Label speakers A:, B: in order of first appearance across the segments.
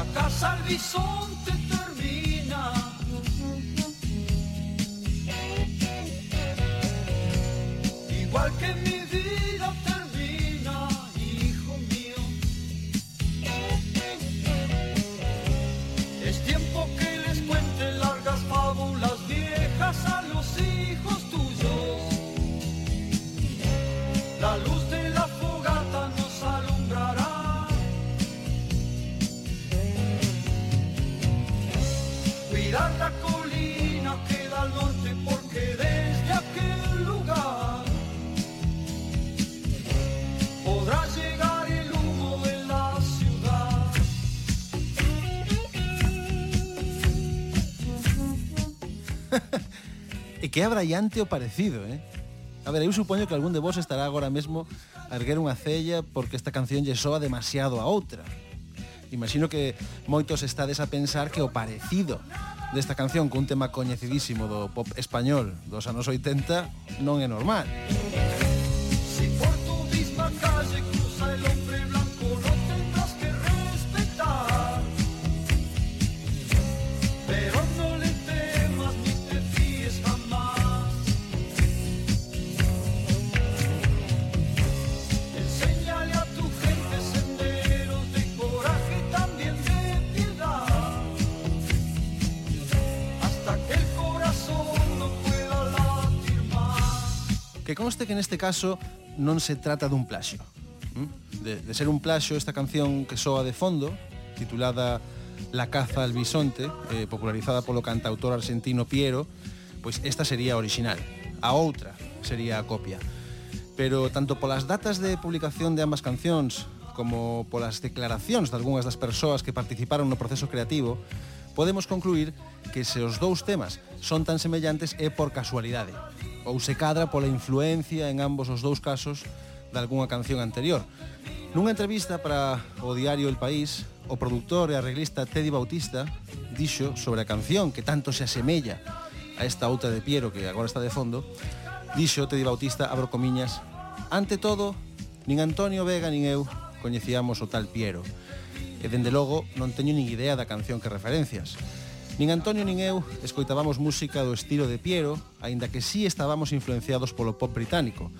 A: La casa al bisonte termina. Igual que mi
B: E que é abraiante o parecido, eh? A ver, eu supoño que algún de vos estará agora mesmo a erguer unha cella porque esta canción lle soa demasiado a outra. Imagino que moitos estades a pensar que o parecido desta canción cun tema coñecidísimo do pop español dos anos 80 non é normal. Música conste que neste caso non se trata dun plaxio. Mm? De, de ser un plaxio esta canción que soa de fondo, titulada La caza al bisonte, eh, popularizada polo cantautor argentino Piero, pois esta sería a original. A outra sería a copia. Pero tanto polas datas de publicación de ambas cancións como polas declaracións de algunhas das persoas que participaron no proceso creativo, podemos concluir que se os dous temas son tan semellantes é por casualidade ou se cadra pola influencia en ambos os dous casos de algunha canción anterior. Nunha entrevista para o diario El País, o produtor e arreglista Teddy Bautista dixo sobre a canción que tanto se asemella a esta outra de Piero que agora está de fondo, dixo Teddy Bautista, abro comiñas, ante todo, nin Antonio Vega nin eu coñecíamos o tal Piero. E dende logo non teño nin idea da canción que referencias Nin Antonio nin eu escoitábamos música do estilo de Piero, aínda que sí estábamos influenciados polo pop británico.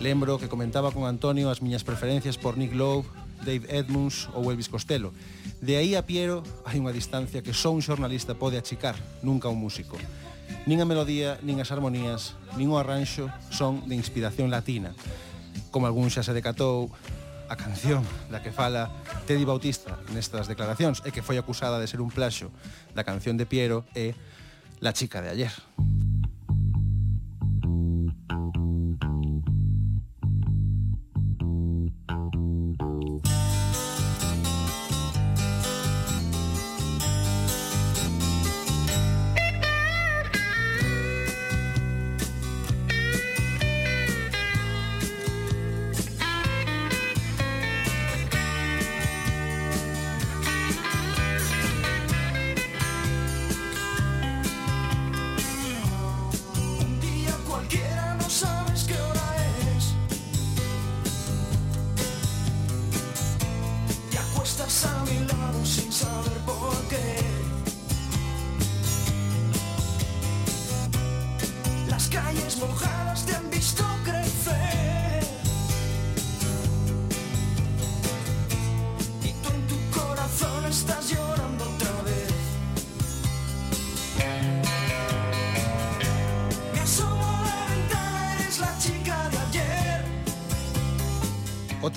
B: Lembro que comentaba con Antonio as miñas preferencias por Nick Lowe, Dave Edmunds ou Elvis Costello. De aí a Piero hai unha distancia que só un xornalista pode achicar, nunca un músico. Nin a melodía, nin as armonías, nin o arranxo son de inspiración latina. Como algún xa se decatou, a canción da que fala Teddy Bautista nestas declaracións e que foi acusada de ser un plaxo da canción de Piero é La chica de ayer.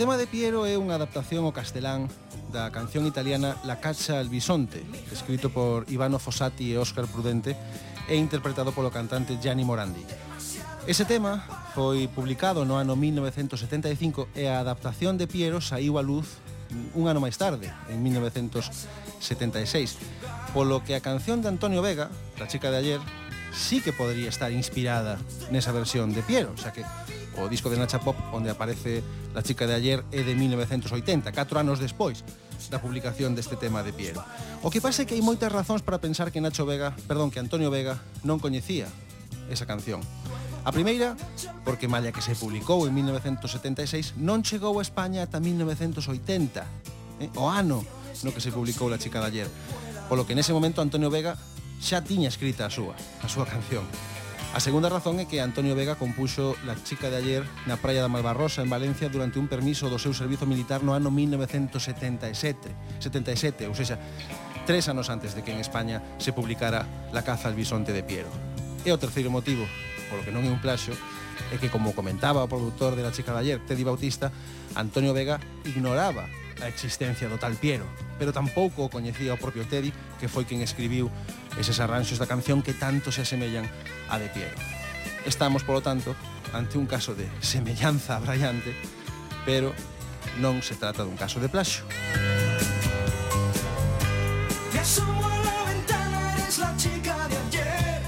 B: tema de Piero é unha adaptación ao castelán da canción italiana La caccia al bisonte, escrito por Ivano Fossati e Óscar Prudente e interpretado polo cantante Gianni Morandi. Ese tema foi publicado no ano 1975 e a adaptación de Piero saiu a luz un ano máis tarde, en 1976, polo que a canción de Antonio Vega, La chica de ayer, sí que podría estar inspirada nesa versión de Piero, xa que O disco de Nacha Pop onde aparece La chica de ayer é de 1980, 4 anos despois da publicación deste tema de Piero. O que pasa é que hai moitas razóns para pensar que Nacho Vega, perdón, que Antonio Vega non coñecía esa canción. A primeira, porque malla que se publicou en 1976, non chegou a España ata 1980, eh? o ano no que se publicou La chica de ayer. Polo que nese momento Antonio Vega xa tiña escrita a súa, a súa canción. A segunda razón é que Antonio Vega compuxo La chica de ayer na praia da Malvarrosa en Valencia durante un permiso do seu servizo militar no ano 1977, 77, ou seja, tres anos antes de que en España se publicara La caza al bisonte de Piero. E o terceiro motivo, polo que non é un plaxo, é que, como comentaba o produtor de La chica de ayer, Teddy Bautista, Antonio Vega ignoraba a existencia do tal Piero, pero tampouco o coñecía o propio Teddy, que foi quen escribiu eses arranxos da canción que tanto se asemellan a de Piero. Estamos, polo tanto, ante un caso de semellanza abrallante, pero non se trata dun caso de plaxo.
A: Te asomo a la ventana, eres la chica de ayer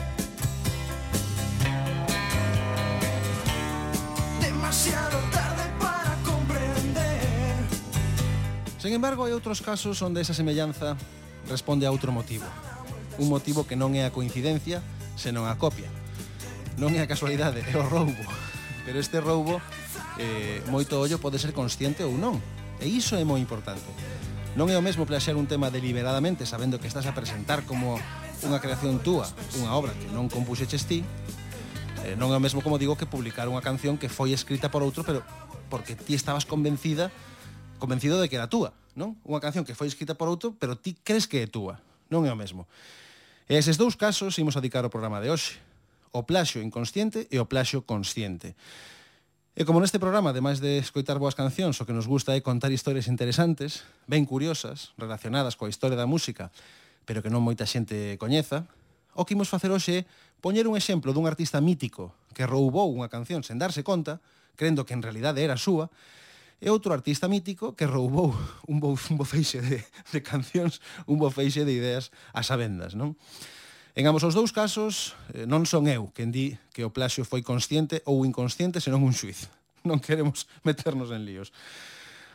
A: Demasiado tarde para comprender
B: Sen embargo, hai outros casos onde esa semellanza responde a outro motivo un motivo que non é a coincidencia, senón a copia. Non é a casualidade, é o roubo. Pero este roubo, eh, moito ollo pode ser consciente ou non. E iso é moi importante. Non é o mesmo plaxear un tema deliberadamente sabendo que estás a presentar como unha creación túa, unha obra que non compuxeches ti, eh, non é o mesmo como digo que publicar unha canción que foi escrita por outro, pero porque ti estabas convencida convencido de que era túa, non? Unha canción que foi escrita por outro, pero ti crees que é túa. Non é o mesmo. E eses dous casos imos adicar o programa de hoxe, o plaxo inconsciente e o plaxo consciente. E como neste programa, ademais de escoitar boas cancións, o que nos gusta é contar historias interesantes, ben curiosas, relacionadas coa historia da música, pero que non moita xente coñeza, o que imos facer hoxe é poñer un exemplo dun artista mítico que roubou unha canción sen darse conta, crendo que en realidade era súa, e outro artista mítico que roubou un, bo, un bofeixe de, de cancións, un bofeixe de ideas ás avendas, non? En ambos os dous casos, eh, non son eu quen di que o plaxio foi consciente ou inconsciente, senón un xuiz. Non queremos meternos en líos.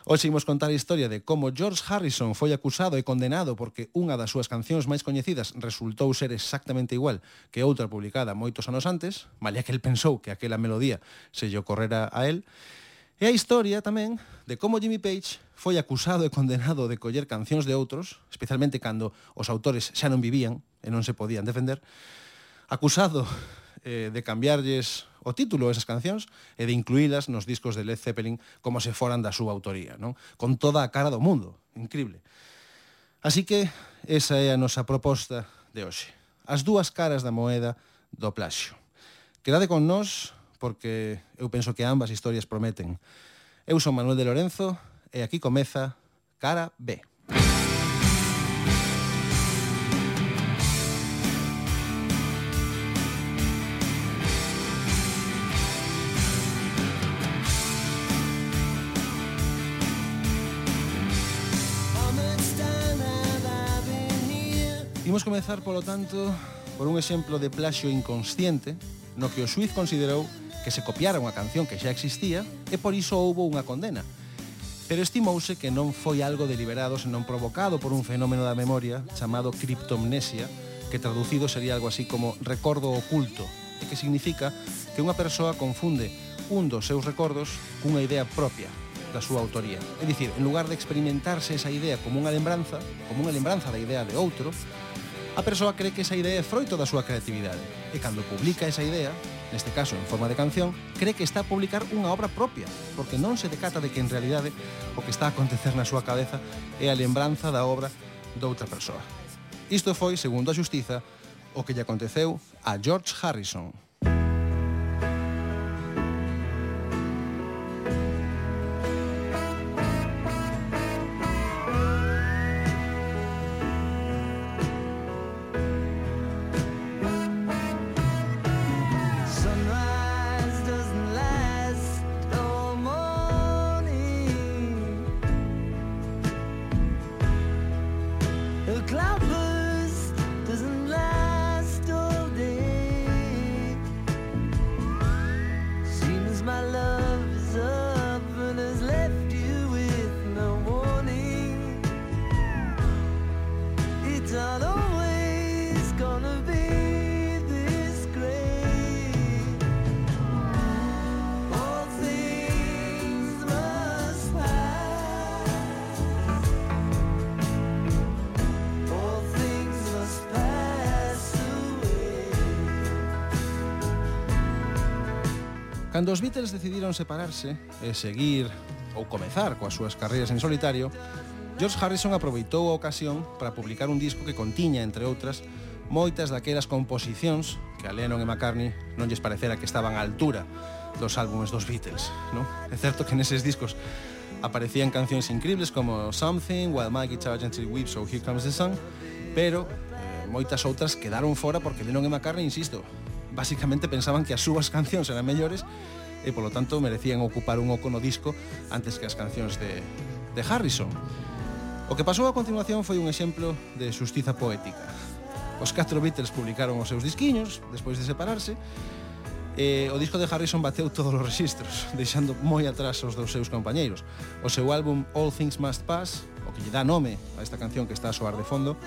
B: Hoxe imos contar a historia de como George Harrison foi acusado e condenado porque unha das súas cancións máis coñecidas resultou ser exactamente igual que outra publicada moitos anos antes, malia que el pensou que aquela melodía se lle ocorrera a él, E a historia tamén de como Jimmy Page foi acusado e condenado de coller cancións de outros, especialmente cando os autores xa non vivían e non se podían defender, acusado eh, de cambiarlles o título a esas cancións e de incluílas nos discos de Led Zeppelin como se foran da súa autoría, non? con toda a cara do mundo, increíble. Así que esa é a nosa proposta de hoxe. As dúas caras da moeda do plaxio. Quedade con nós porque eu penso que ambas historias prometen. Eu son Manuel de Lorenzo e aquí comeza Cara B. Imos comezar, polo tanto, por un exemplo de plaxio inconsciente no que o suiz considerou que se copiara unha canción que xa existía e por iso houbo unha condena. Pero estimouse que non foi algo deliberado senón provocado por un fenómeno da memoria chamado criptomnesia, que traducido sería algo así como recordo oculto, e que significa que unha persoa confunde un dos seus recordos cunha idea propia da súa autoría. É dicir, en lugar de experimentarse esa idea como unha lembranza, como unha lembranza da idea de outro, a persoa cree que esa idea é froito da súa creatividade. E cando publica esa idea, neste caso en forma de canción, cree que está a publicar unha obra propia, porque non se decata de que en realidade o que está a acontecer na súa cabeza é a lembranza da obra doutra persoa. Isto foi, segundo a Xustiza, o que lle aconteceu a George Harrison, Cando os Beatles decidiron separarse e seguir ou comezar coas súas carreiras en solitario, George Harrison aproveitou a ocasión para publicar un disco que contiña, entre outras, moitas daquelas composicións que a Lennon e McCartney non lles parecera que estaban á altura dos álbumes dos Beatles. Non? É certo que neses discos aparecían cancións increíbles como Something, While My Guitar Gently Weeps ou Here Comes the Sun, pero eh, moitas outras quedaron fora porque Lennon e McCartney, insisto, basicamente pensaban que as súas cancións eran mellores e polo tanto merecían ocupar un oco no disco antes que as cancións de, de Harrison. O que pasou a continuación foi un exemplo de xustiza poética. Os catro Beatles publicaron os seus disquiños despois de separarse e o disco de Harrison bateu todos os registros, deixando moi atrás os dos seus compañeiros. O seu álbum All Things Must Pass, o que lle dá nome a esta canción que está a soar de fondo,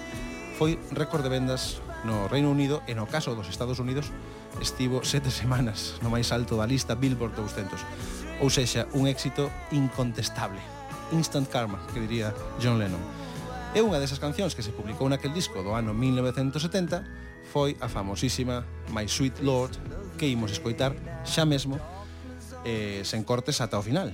B: foi récord de vendas no Reino Unido e no caso dos Estados Unidos estivo sete semanas no máis alto da lista Billboard 200 ou sexa, un éxito incontestable. Instant Karma, que diría John Lennon. E unha desas cancións que se publicou naquel disco do ano 1970 foi a famosísima My Sweet Lord que imos escoitar xa mesmo eh, sen cortes ata o final.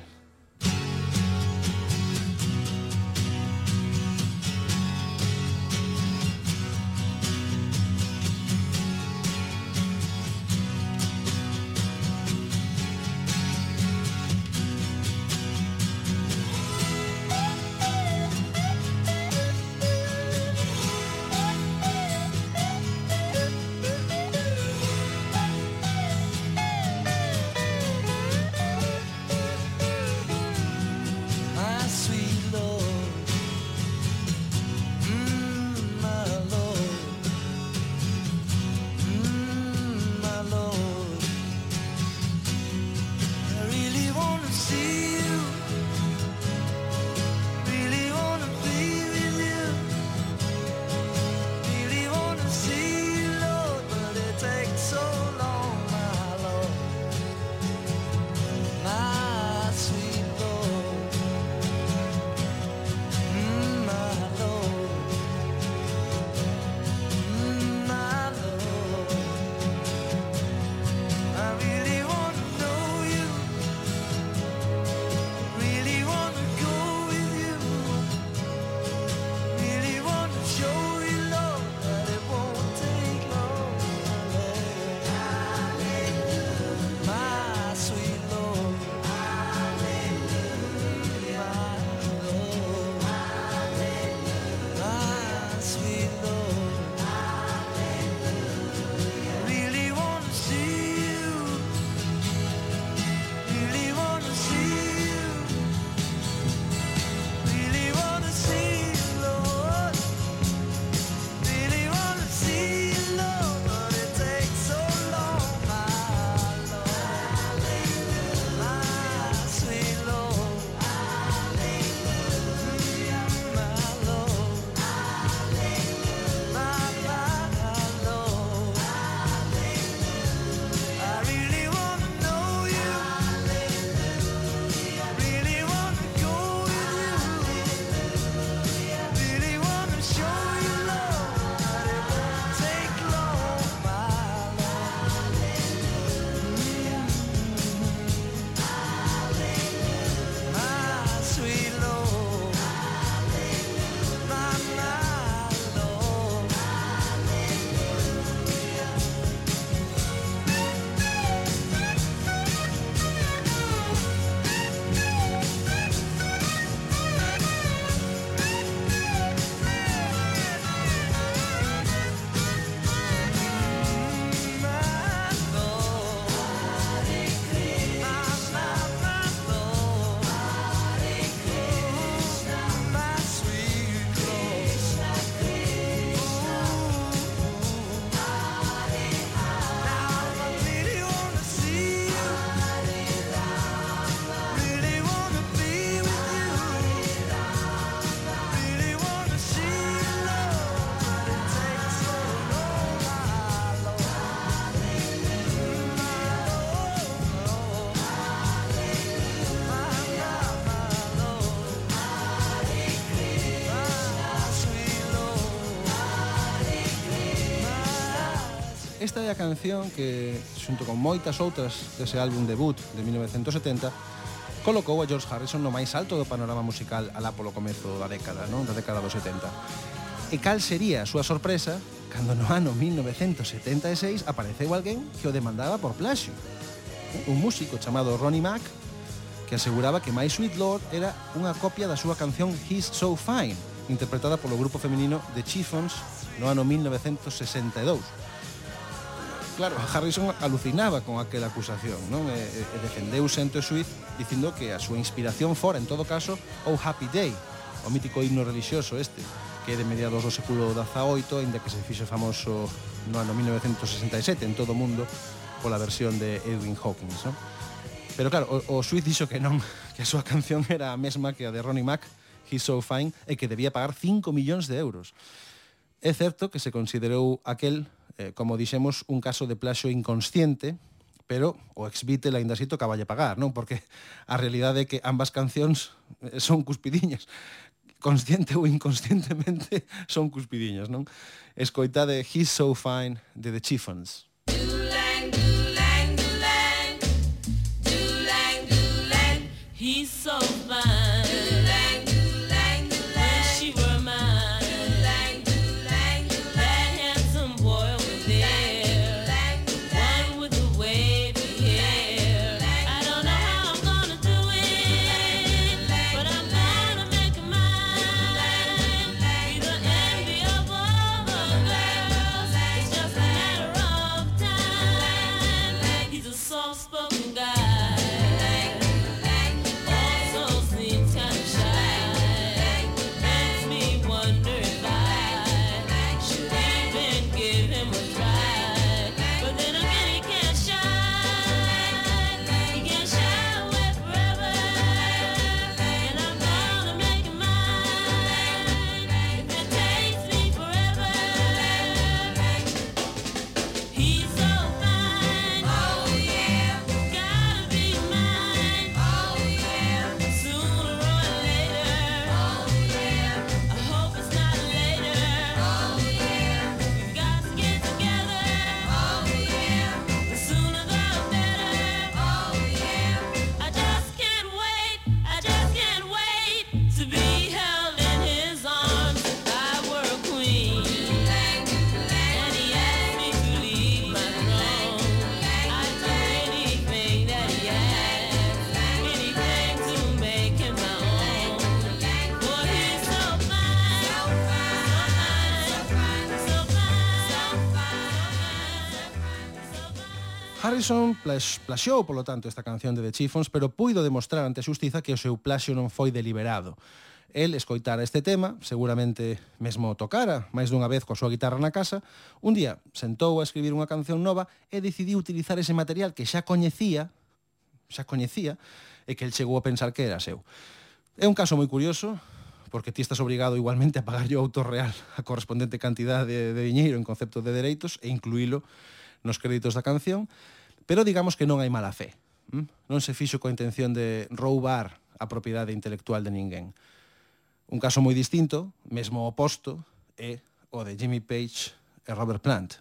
B: Esta é a canción que, xunto con moitas outras dese álbum debut de 1970, colocou a George Harrison no máis alto do panorama musical alá polo comezo da década, non? Da década dos 70. E cal sería a súa sorpresa cando no ano 1976 apareceu alguén que o demandaba por plaxio. Un músico chamado Ronnie Mack que aseguraba que My Sweet Lord era unha copia da súa canción He's So Fine, interpretada polo grupo feminino The Chiffons no ano 1962. Claro, Harrison alucinaba con aquela acusación, non? E, eh, e eh, eh, defendeuse ante o suiz dicindo que a súa inspiración fora, en todo caso, o Happy Day, o mítico himno relixioso este, que é de mediados do século XVIII, aínda que se fixe famoso no ano 1967 en todo o mundo pola versión de Edwin Hawkins, non? Pero claro, o, o suiz dixo que non, que a súa canción era a mesma que a de Ronnie Mac, He's So Fine, e que debía pagar 5 millóns de euros. É certo que se considerou aquel eh, como dixemos, un caso de plaxo inconsciente, pero o ex Beatle ainda así tocaballe pagar, non? Porque a realidade é que ambas cancións eh, son cuspidiñas consciente ou inconscientemente son cuspidiñas, non? Escoitade He's So Fine de The Chiffons. Morrison plaxou, polo tanto, esta canción de The Chiffons, pero puido demostrar ante a xustiza que o seu plaxio non foi deliberado. El escoitara este tema, seguramente mesmo tocara, máis dunha vez coa súa guitarra na casa, un día sentou a escribir unha canción nova e decidiu utilizar ese material que xa coñecía, xa coñecía, e que el chegou a pensar que era seu. É un caso moi curioso, porque ti estás obrigado igualmente a pagar ao autor real a correspondente cantidade de, de diñeiro en concepto de dereitos e incluílo nos créditos da canción, Pero digamos que non hai mala fe. Hm? Non se fixo coa intención de roubar a propiedade intelectual de ninguén. Un caso moi distinto, mesmo oposto, é o de Jimmy Page e Robert Plant.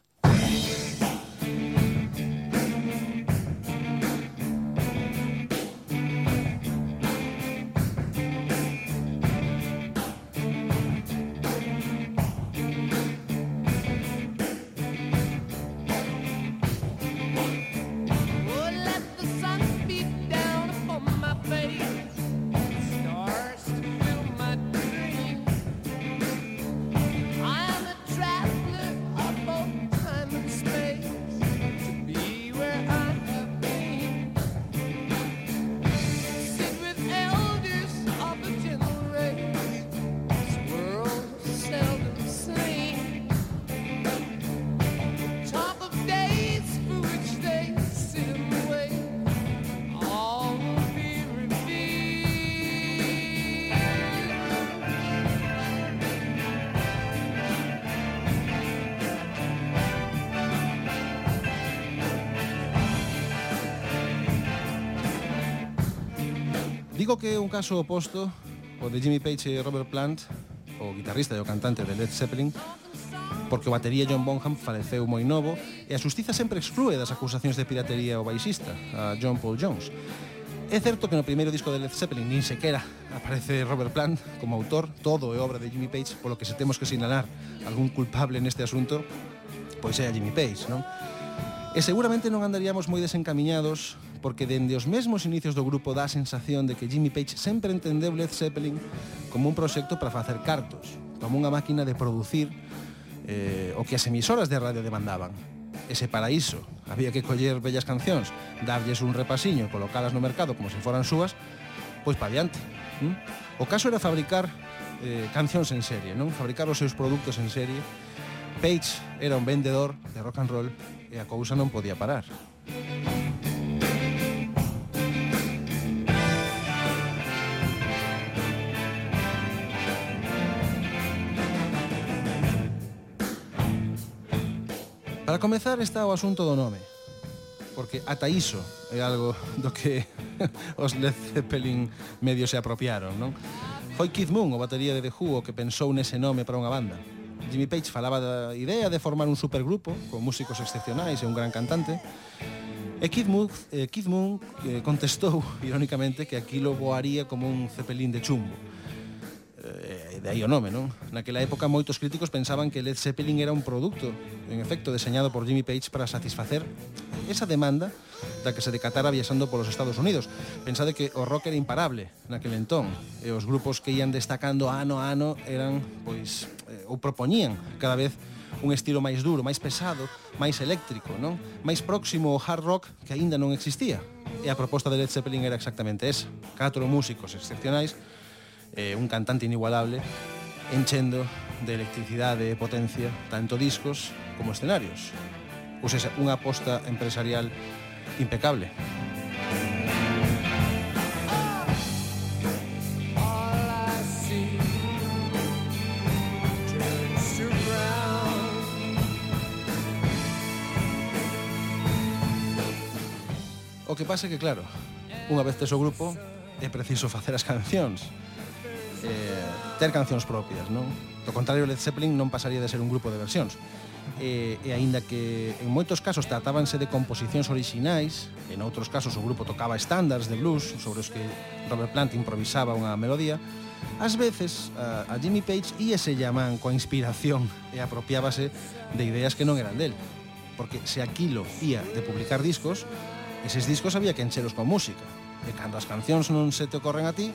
B: que un caso oposto o de Jimmy Page e Robert Plant, o guitarrista e o cantante de Led Zeppelin, porque o batería John Bonham faleceu moi novo e a xustiza sempre exclúe das acusacións de piratería ao baixista, a John Paul Jones. É certo que no primeiro disco de Led Zeppelin nin sequera aparece Robert Plant como autor, todo é obra de Jimmy Page, polo que se temos que sinalar algún culpable neste asunto, pois é a Jimmy Page, non? E seguramente non andaríamos moi desencamiñados porque dende os mesmos inicios do grupo dá a sensación de que Jimmy Page sempre entendeu Led Zeppelin como un proxecto para facer cartos, como unha máquina de producir eh, o que as emisoras de radio demandaban. Ese paraíso, había que coller bellas cancións, darlles un repasiño, colocalas no mercado como se foran súas, pois pa diante. ¿Mm? O caso era fabricar eh, cancións en serie, non fabricar os seus produtos en serie, Page era un vendedor de rock and roll e a cousa non podía parar. Para comezar está o asunto do nome porque ata iso é algo do que os Led Zeppelin medio se apropiaron, non? Foi Keith Moon, o batería de The Who, o que pensou nese nome para unha banda. Jimmy Page falaba da idea de formar un supergrupo con músicos excepcionais e un gran cantante, E Keith Moon, eh, Keith Moon eh, contestou, irónicamente, que aquilo voaría como un cepelín de chumbo. Eh, De aí o nome, non? Naquela época moitos críticos pensaban que Led Zeppelin era un produto, en efecto, deseñado por Jimmy Page para satisfacer esa demanda da que se decatara viaxando polos Estados Unidos. Pensade que o rock era imparable naquele entón, e os grupos que ian destacando ano a ano eran, pois, eh, ou propoñían cada vez un estilo máis duro, máis pesado, máis eléctrico, non? Máis próximo ao hard rock que aínda non existía. E a proposta de Led Zeppelin era exactamente esa. Catro músicos excepcionais eh, un cantante inigualable enchendo de electricidade e potencia tanto discos como escenarios. Ou seja, unha aposta empresarial impecable. O que pasa é que, claro, unha vez tes o grupo é preciso facer as cancións eh, ter cancións propias, non? Do contrario, Led Zeppelin non pasaría de ser un grupo de versións. E, e aínda que en moitos casos tratábanse de composicións orixinais, en outros casos o grupo tocaba estándares de blues sobre os que Robert Plant improvisaba unha melodía, ás veces a, a Jimmy Page íese llaman coa inspiración e apropiábase de ideas que non eran del. Porque se aquilo ía de publicar discos, eses discos había que encheros con música. E cando as cancións non se te ocorren a ti,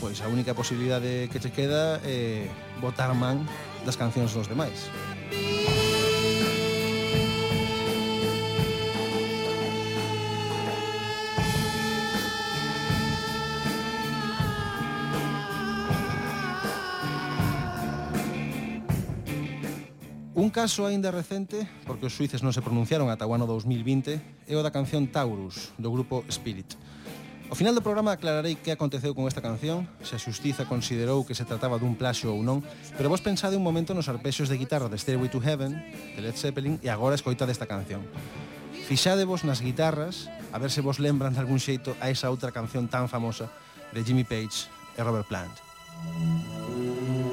B: pois a única posibilidade que che queda é botar man das cancións dos demais. Un caso aínda recente, porque os suíces non se pronunciaron ata o ano 2020, é o da canción Taurus, do grupo Spirit. Ao final do programa aclararei que aconteceu con esta canción, se a xustiza considerou que se trataba dun plaxio ou non, pero vos pensade un momento nos arpexos de guitarra de Stairway to Heaven, de Led Zeppelin, e agora escoita desta canción. Fixadevos nas guitarras, a ver se vos lembran de algún xeito a esa outra canción tan famosa de Jimmy Page e Robert Plant. Música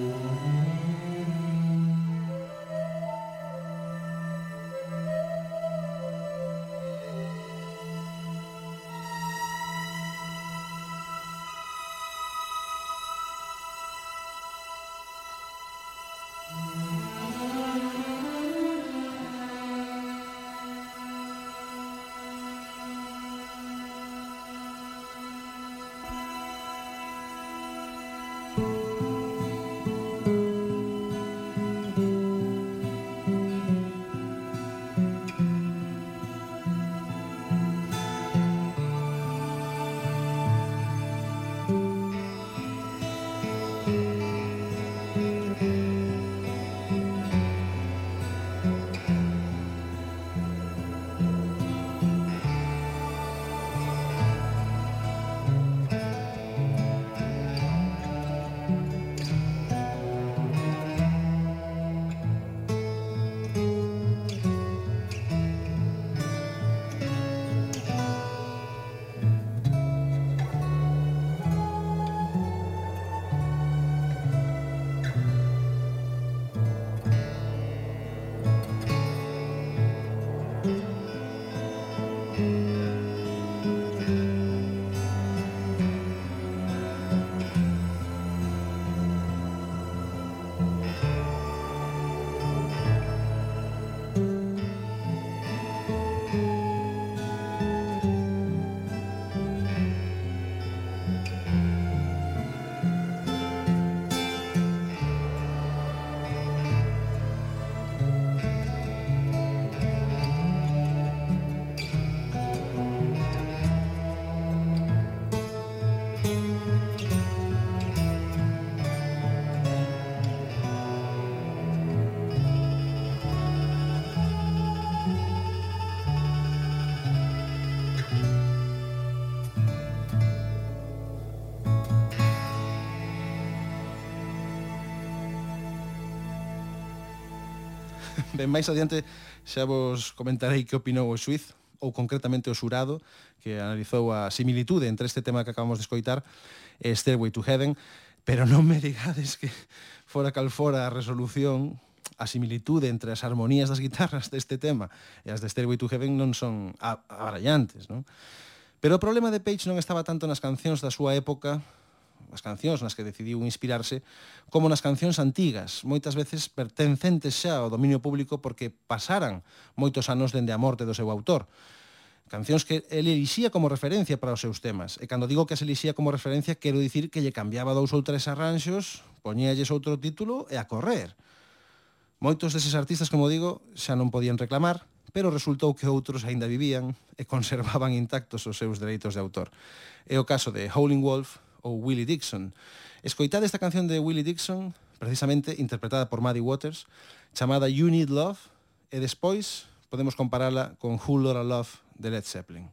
B: Ben, máis adiante xa vos comentarei que opinou o Suiz ou concretamente o xurado que analizou a similitude entre este tema que acabamos de escoitar e Stairway to Heaven, pero non me digades que fora cal fora a resolución a similitude entre as armonías das guitarras deste tema e as de Stairway to Heaven non son abrallantes non? Pero o problema de Page non estaba tanto nas cancións da súa época as cancións nas que decidiu inspirarse, como nas cancións antigas, moitas veces pertencentes xa ao dominio público porque pasaran moitos anos dende a morte do seu autor cancións que ele elixía como referencia para os seus temas. E cando digo que as elixía como referencia, quero dicir que lle cambiaba dous ou tres arranxos, poñíalles outro título e a correr. Moitos deses artistas, como digo, xa non podían reclamar, pero resultou que outros aínda vivían e conservaban intactos os seus dereitos de autor. É o caso de Howling Wolf, ou Willie Dixon. Escoitade esta canción de Willie Dixon, precisamente interpretada por Maddie Waters, chamada You Need Love, e despois podemos comparala con Who Lotta Love de Led Zeppelin.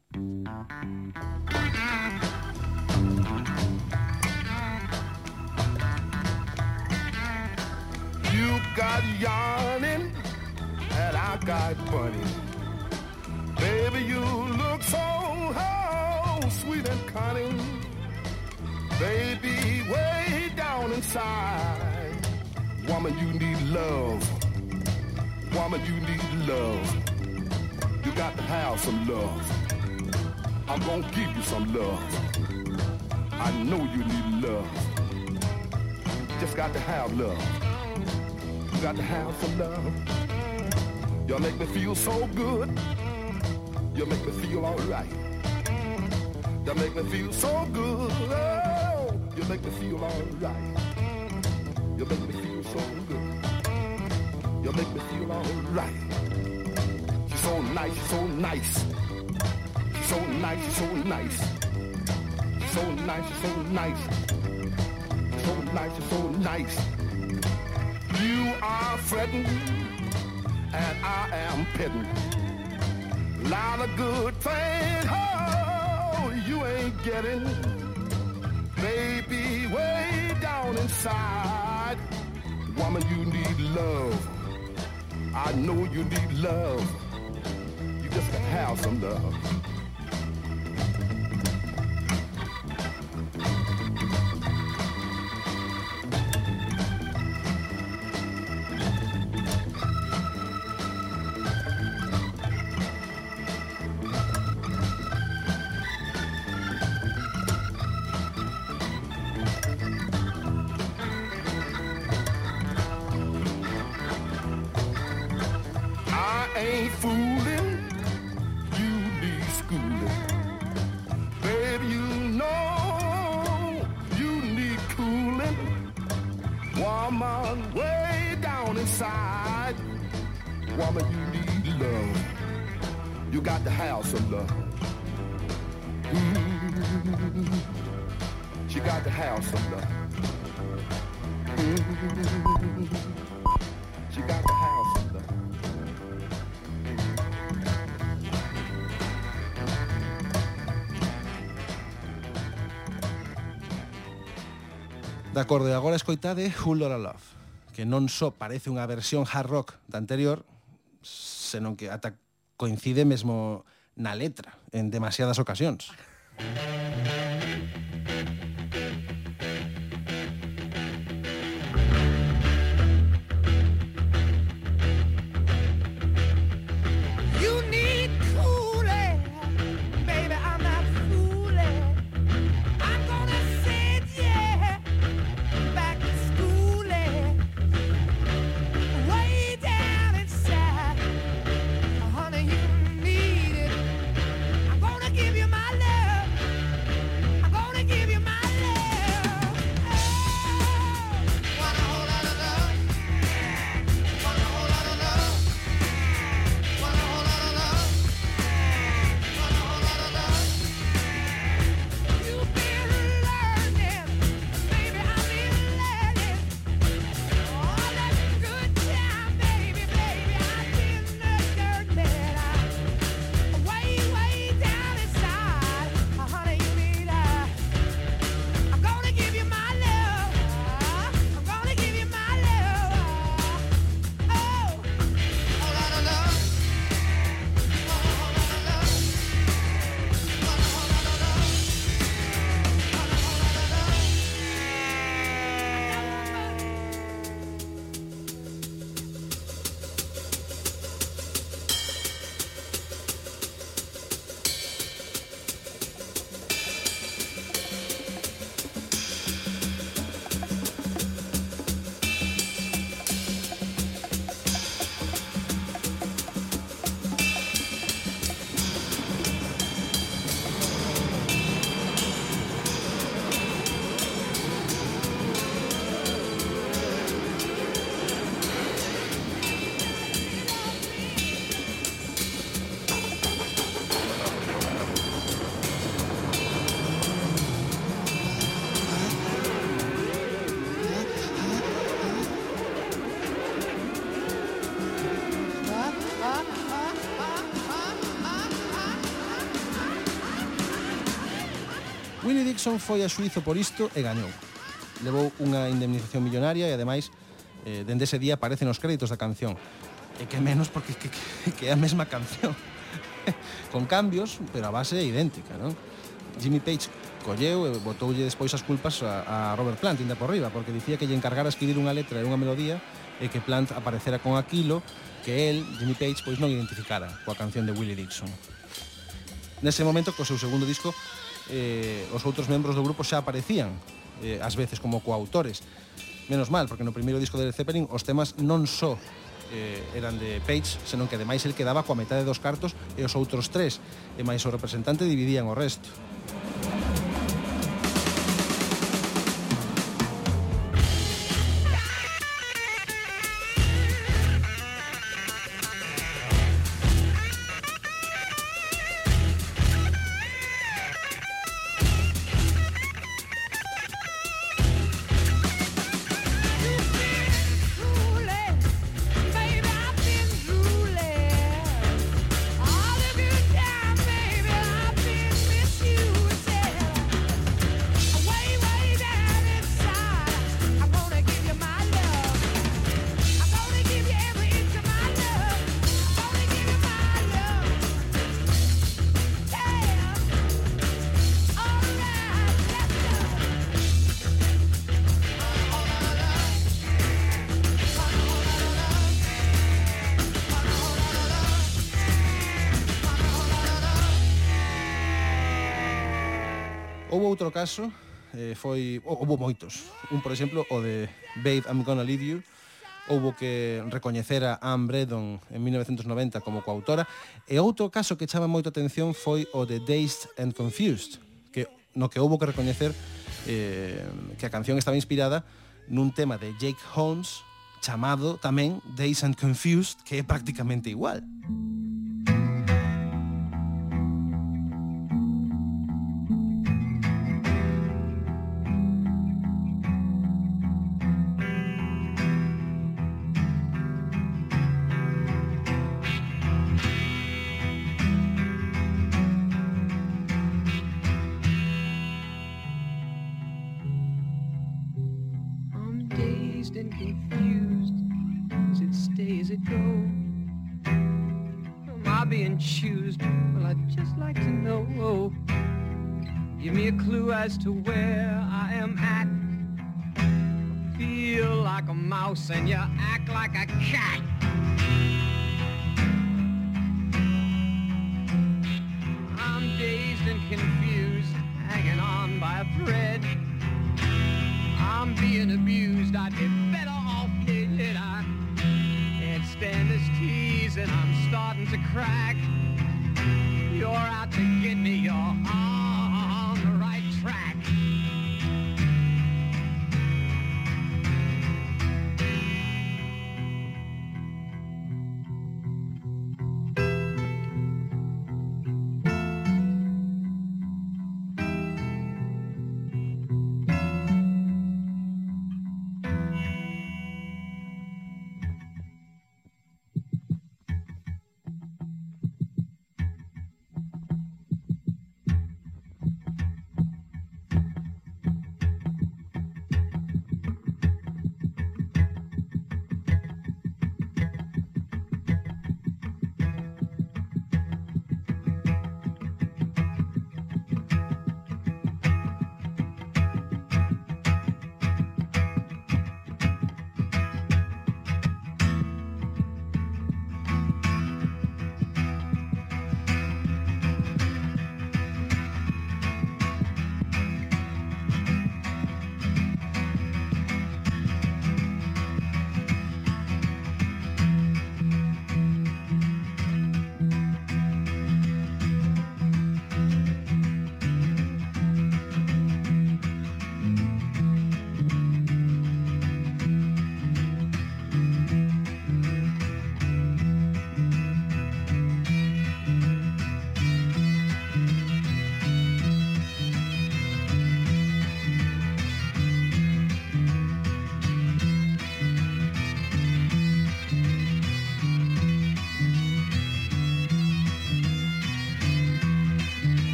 C: You got and I got. Baby, you look so sweet and cunning. Baby, way down inside. Woman, you need love. Woman, you need love. You got to have some love. I'm gonna give you some love. I know you need love. Just got to have love. You got to have some love. You make me feel so good. You make me feel alright. You make me feel so good. Make me feel alright. You make me feel so good. You make me feel alright. She's so nice, so nice. She's so nice, so nice. She's so nice, so nice. She's so nice, so nice. You are fretting, and I am petting. Lot of good things, oh, you ain't getting. Baby, way down inside. Woman, you need love. I know you need love. You just gotta have some love.
B: De acordo, e agora escoitade Whole Lotta Love, que non só parece unha versión hard rock da anterior, senón que ata coincide mesmo na letra en demasiadas ocasións. Johnson foi a Suizo por isto e gañou. Levou unha indemnización millonaria e ademais eh, dende ese día aparecen os créditos da canción. E que menos porque que, que, que é a mesma canción. Con cambios, pero a base é idéntica, non? Jimmy Page colleu e botoulle despois as culpas a, a Robert Plant, inda por riba, porque dicía que lle encargara escribir unha letra e unha melodía e que Plant aparecera con aquilo que el, Jimmy Page, pois non identificara coa canción de Willie Dixon. Nese momento, co seu segundo disco, eh, os outros membros do grupo xa aparecían, eh, ás veces como coautores. Menos mal, porque no primeiro disco de Led Zeppelin os temas non só eh, eran de Page, senón que ademais el quedaba coa metade dos cartos e os outros tres, e máis o representante dividían o resto. Outro caso eh, foi, houve moitos. Un, por exemplo, o de Babe, I'm Gonna Leave You, houbo que recoñecer a Anne Bredon en 1990 como coautora. E outro caso que chama moito atención foi o de Dazed and Confused, que no que houbo que recoñecer eh, que a canción estaba inspirada nun tema de Jake Holmes chamado tamén Dazed and Confused, que é prácticamente igual.
D: Música to where I am at. Feel like a mouse and you act like a cat. I'm dazed and confused, hanging on by a thread. I'm being abused. I'd be better off dead. I can't stand this tease, and I'm starting to crack. You're out to get me. You're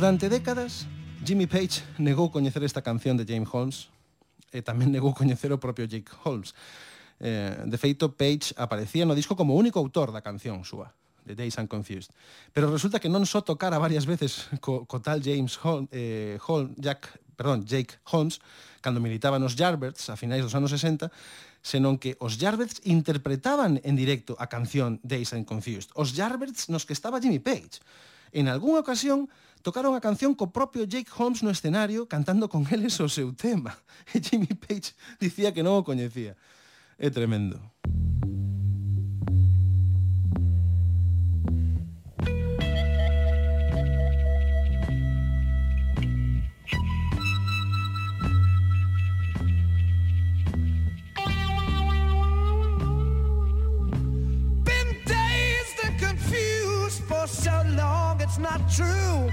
B: Durante décadas, Jimmy Page negou coñecer esta canción de James Holmes e tamén negou coñecer o propio Jake Holmes. Eh, de feito, Page aparecía no disco como único autor da canción súa, de Days and Confused. Pero resulta que non só tocara varias veces co, co tal James Holmes, eh, Holmes Jack, perdón, Jake Holmes, cando militaba nos Jarberts a finais dos anos 60, senón que os Jarberts interpretaban en directo a canción Days and Confused. Os Jarberts nos que estaba Jimmy Page. En algunha ocasión, tocaron a canción co propio Jake Holmes no escenario cantando con eles o seu tema. E Jimmy Page dicía que non o coñecía. É tremendo.
D: Been dazed and confused for so long, it's not true.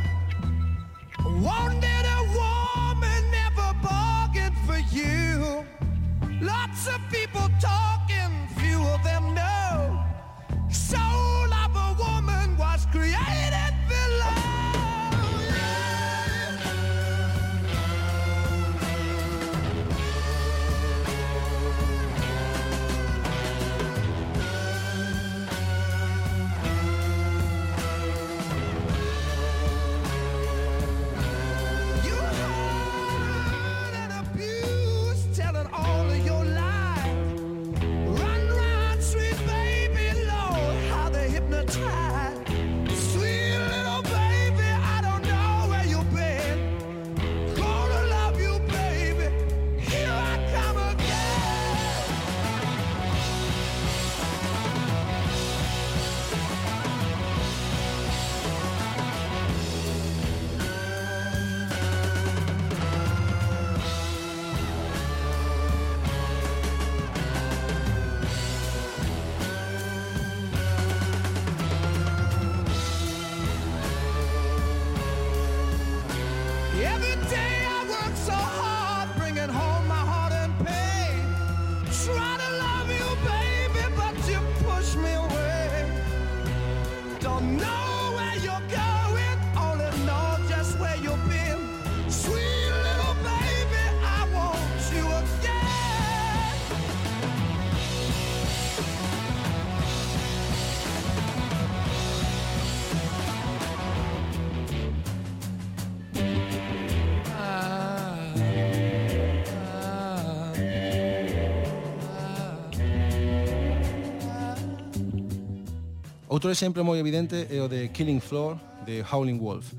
B: Outro exemplo moi evidente é o de Killing Floor de Howling Wolf,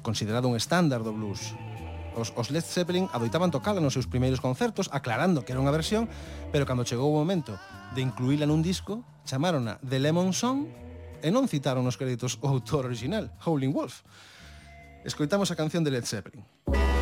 B: considerado un estándar do blues. Os, os Led Zeppelin adoitaban tocala nos seus primeiros concertos aclarando que era unha versión, pero cando chegou o momento de incluíla nun disco, chamárona The Lemon Song e non citaron nos créditos o autor original, Howling Wolf. Escoitamos a canción de Led Zeppelin.
E: Música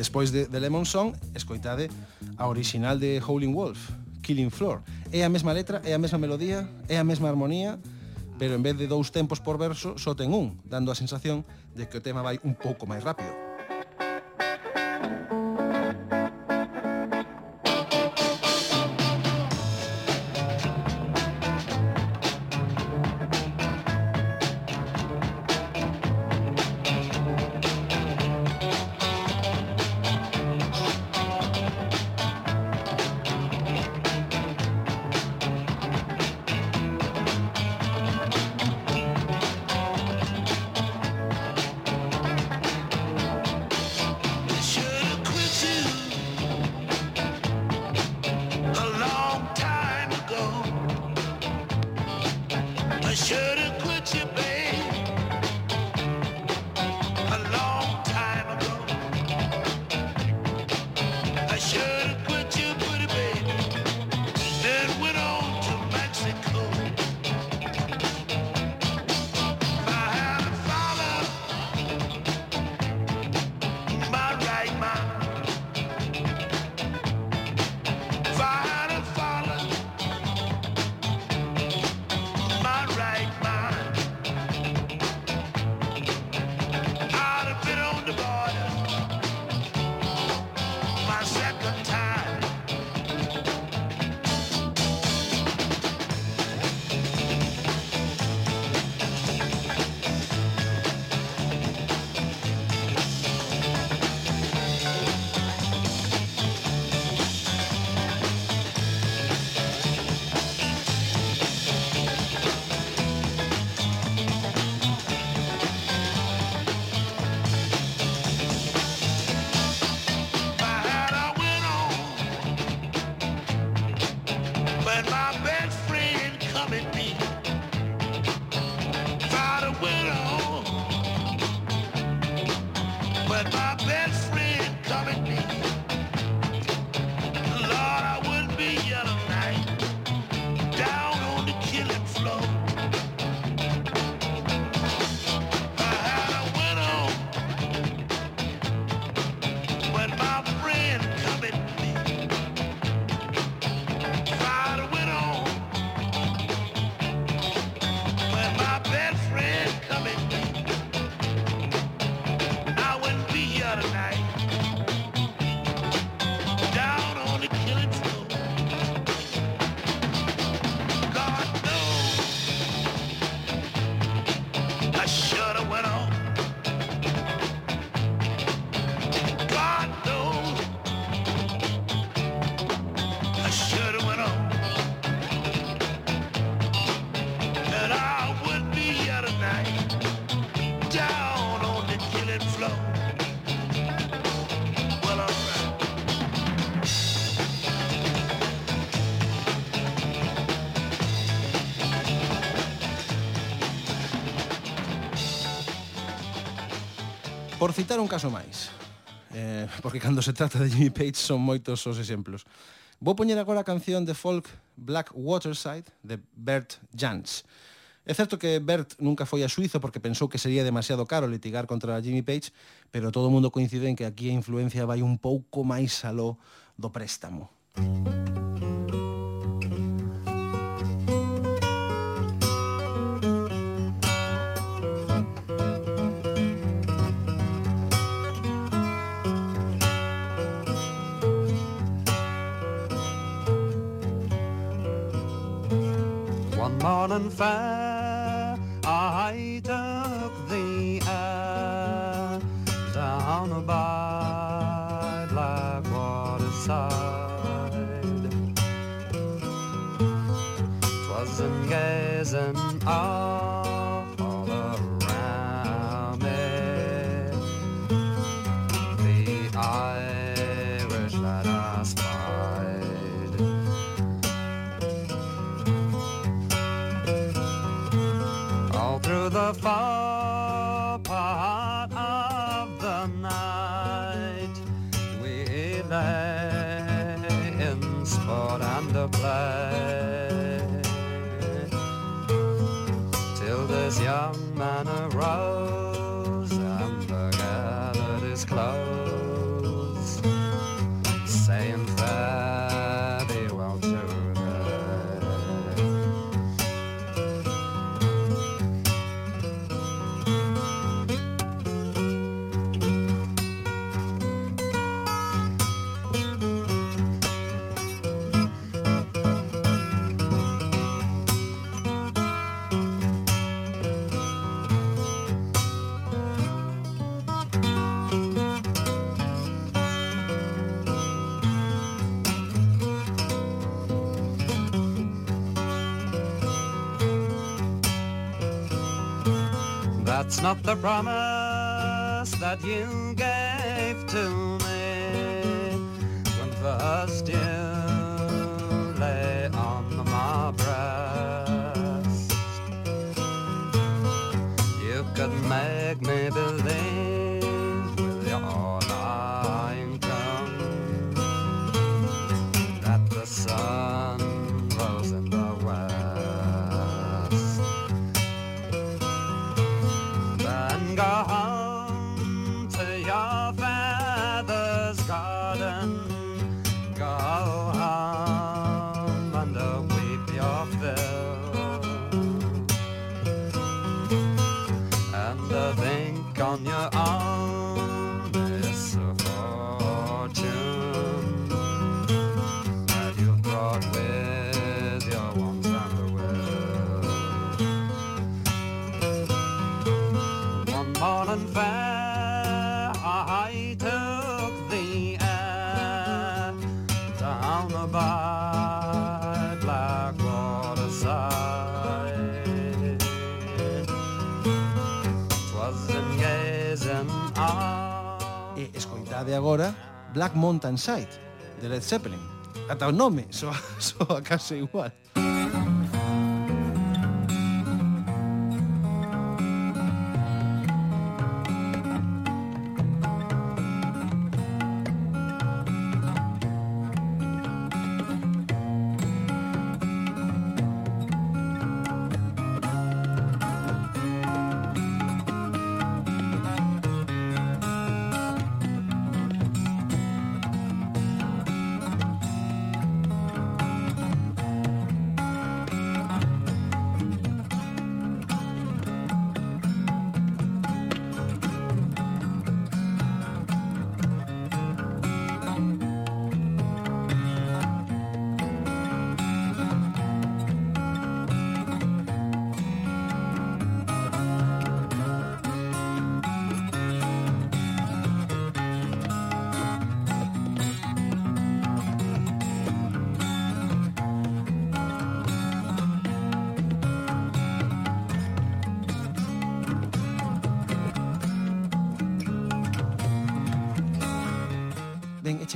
E: despois de, de Lemon Song escoitade a original de Howling Wolf, Killing Floor. É a mesma letra, é a mesma melodía, é a mesma armonía, pero en vez de dous tempos por verso, só ten un, dando a sensación de que o tema vai un pouco máis rápido. citar un caso máis, eh, porque cando se trata de Jimmy Page son moitos os exemplos. Vou poñer agora a canción de folk Black Waterside de Bert Jans. É certo que Bert nunca foi a Suizo porque pensou que sería demasiado caro litigar contra Jimmy Page, pero todo o mundo coincide en que aquí a influencia vai un pouco máis aló do préstamo.
F: Música morning fair, I took the air promise
B: Black Mountain Side de Led Zeppelin. Ata o nome soa, soa case igual.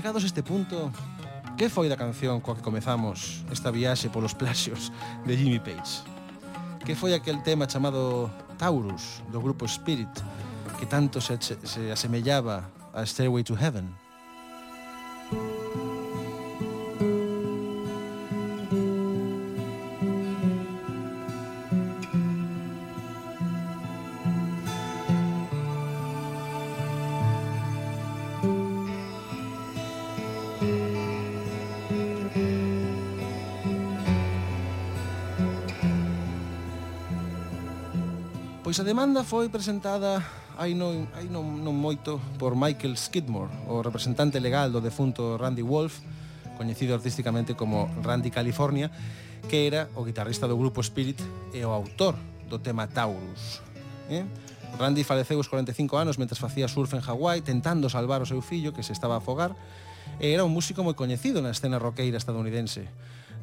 B: chegados a este punto, que foi da canción coa que comezamos esta viaxe polos plaxios de Jimmy Page? Que foi aquel tema chamado Taurus, do grupo Spirit, que tanto se, se asemellaba a Stairway to Heaven? Pois a demanda foi presentada hai non, hai non, non moito por Michael Skidmore, o representante legal do defunto Randy Wolf, coñecido artísticamente como Randy California, que era o guitarrista do grupo Spirit e o autor do tema Taurus. Eh? Randy faleceu os 45 anos mentre facía surf en Hawái tentando salvar o seu fillo que se estaba a afogar e era un músico moi coñecido na escena roqueira estadounidense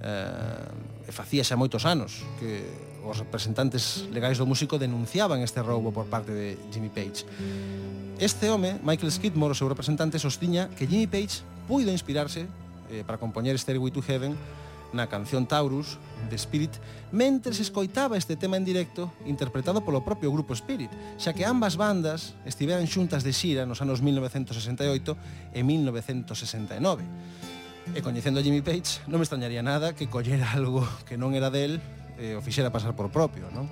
B: eh, e facía xa moitos anos que os representantes legais do músico denunciaban este roubo por parte de Jimmy Page. Este home, Michael Skidmore, o seu representante, sostiña que Jimmy Page puido inspirarse eh, para compoñer Stairway to Heaven na canción Taurus de Spirit mentre se escoitaba este tema en directo interpretado polo propio grupo Spirit, xa que ambas bandas estiveran xuntas de xira nos anos 1968 e 1969. E coñecendo a Jimmy Page, non me extrañaría nada que collera algo que non era del e o fixera pasar por propio, non?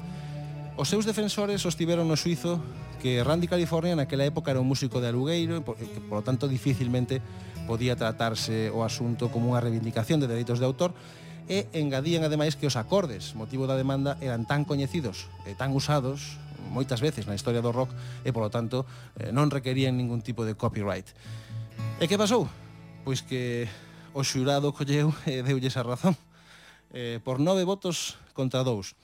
B: Os seus defensores sostiveron no suizo que Randy California naquela época era un músico de alugueiro e que, por lo tanto, dificilmente podía tratarse o asunto como unha reivindicación de dereitos de autor e engadían ademais que os acordes, motivo da demanda, eran tan coñecidos e tan usados moitas veces na historia do rock e, polo tanto, eh, non requerían ningún tipo de copyright. E que pasou? Pois que o xurado colleu e deulles a razón eh, por nove votos contra dous.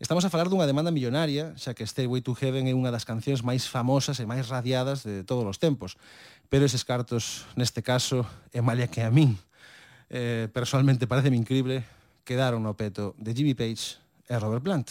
B: Estamos a falar dunha demanda millonaria, xa que Stairway to Heaven é unha das cancións máis famosas e máis radiadas de todos os tempos. Pero eses cartos, neste caso, é malia que a min. Eh, personalmente, parece-me increíble, quedaron no peto de Jimmy Page e Robert Plant.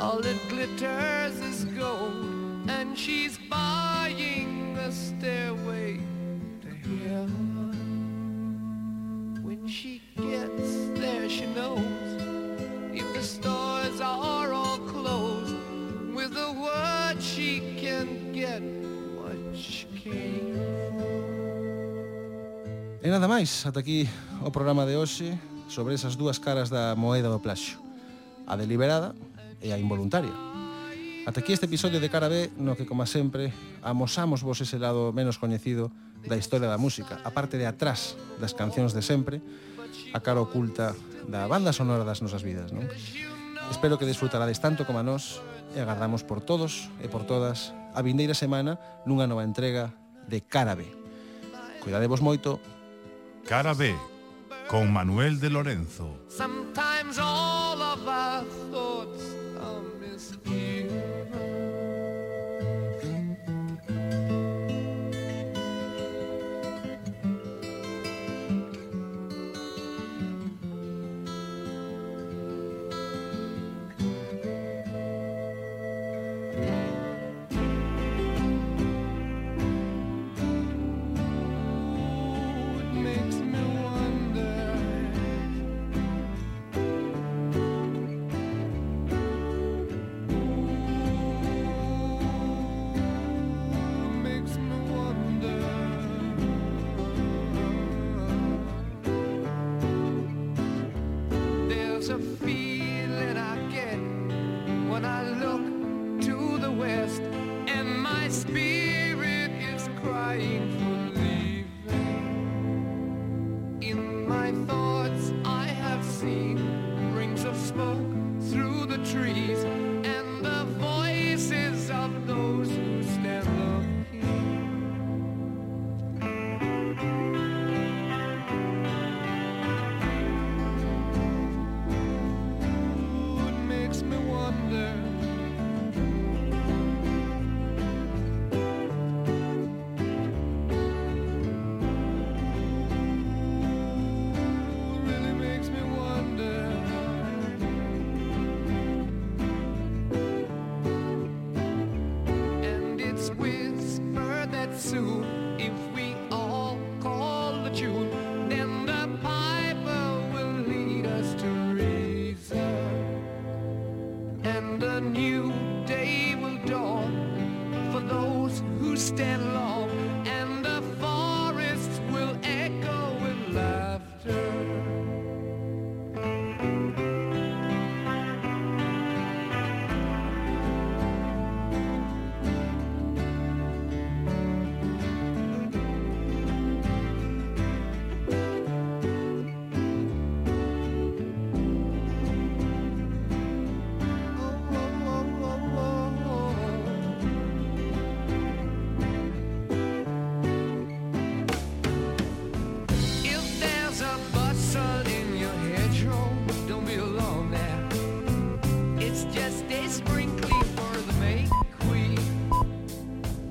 D: All that glitters is gold, and she's buying a stairway to heaven. When she gets there, she knows if the stores are all closed. With a word, she can get what she came for.
B: E nada máis, ata aquí o programa de hoxe sobre esas dúas caras da moeda do plaxo. A deliberada, e a involuntaria. Ata aquí este episodio de Cara B, no que, como sempre, amosamos vos ese lado menos coñecido da historia da música, a parte de atrás das cancións de sempre, a cara oculta da banda sonora das nosas vidas, non? Espero que disfrutarades tanto como a nós e agardamos por todos e por todas a vindeira semana nunha nova entrega de Cara B. Cuidadevos moito.
G: Cara B, con Manuel de Lorenzo.
D: Sometimes all of our thoughts a feeling